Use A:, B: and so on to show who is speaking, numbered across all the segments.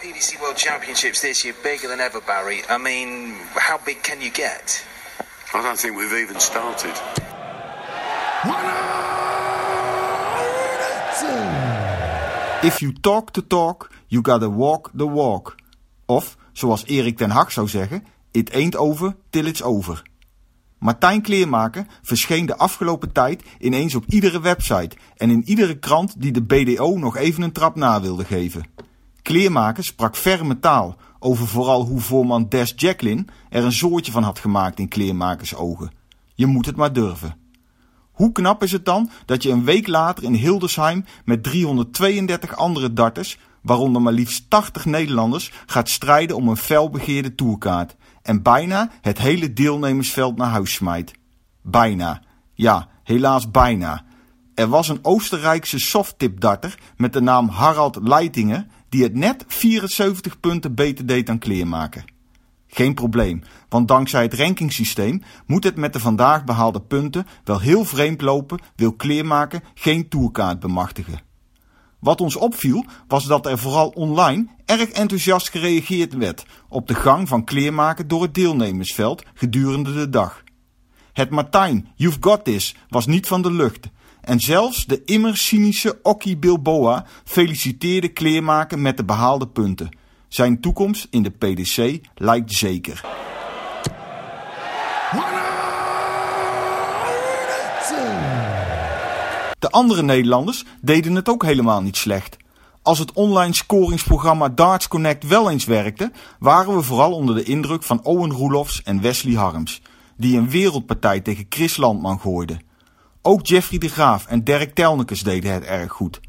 A: PDC World Championships this year bigger than ever, Barry. I mean, how big can you get?
B: I don't think we've even started.
C: If you talk the talk, you gotta walk the walk. Of, zoals Erik ten Hag zou zeggen, it ain't over till it's over. Martijn Kleermaker verscheen de afgelopen tijd ineens op iedere website en in iedere krant die de BDO nog even een trap na wilde geven. Kleermaker sprak ferme taal over vooral hoe voorman Des Jacqueline er een soortje van had gemaakt in kleermakers ogen. Je moet het maar durven. Hoe knap is het dan dat je een week later in Hildesheim met 332 andere darters, waaronder maar liefst 80 Nederlanders, gaat strijden om een felbegeerde tourkaart en bijna het hele deelnemersveld naar huis smijt. Bijna. Ja, helaas bijna. Er was een Oostenrijkse softtip-darter met de naam Harald Leitinger die het net 74 punten beter deed dan kleermaken. Geen probleem, want dankzij het rankingsysteem moet het met de vandaag behaalde punten wel heel vreemd lopen, wil kleermaken geen tourkaart bemachtigen. Wat ons opviel was dat er vooral online erg enthousiast gereageerd werd op de gang van kleermaken door het deelnemersveld gedurende de dag. Het Martijn, you've got this, was niet van de lucht. En zelfs de immer cynische Okkie Bilboa feliciteerde kleermaken met de behaalde punten. Zijn toekomst in de PDC lijkt zeker. De andere Nederlanders deden het ook helemaal niet slecht. Als het online scoringsprogramma Darts Connect wel eens werkte, waren we vooral onder de indruk van Owen Roelofs en Wesley Harms, die een wereldpartij tegen Chris Landman gooiden. Ook Jeffrey de Graaf en Dirk Telnekes deden het erg goed.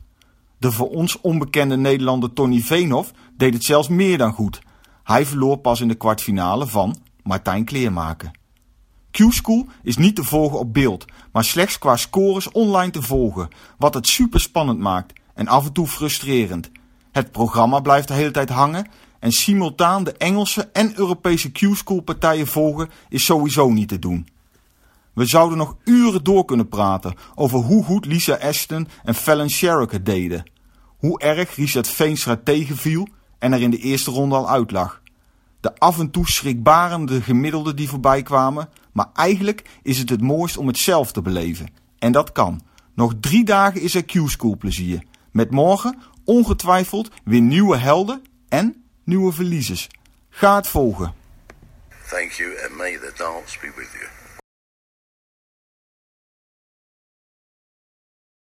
C: De voor ons onbekende Nederlander Tony Veenhoff deed het zelfs meer dan goed. Hij verloor pas in de kwartfinale van Martijn Kleermaken. Q-School is niet te volgen op beeld, maar slechts qua scores online te volgen, wat het super spannend maakt en af en toe frustrerend. Het programma blijft de hele tijd hangen en simultaan de Engelse en Europese Q-School partijen volgen is sowieso niet te doen. We zouden nog uren door kunnen praten over hoe goed Lisa Ashton en Fallon Sherrock het deden. Hoe erg Richard Veenstra tegenviel en er in de eerste ronde al uitlag. De af en toe schrikbarende gemiddelden die voorbij kwamen, maar eigenlijk is het het mooist om het zelf te beleven. En dat kan. Nog drie dagen is er Q-School plezier. Met morgen ongetwijfeld weer nieuwe helden en nieuwe verliezers. Ga het volgen.
B: Thank you and may the dance be with you.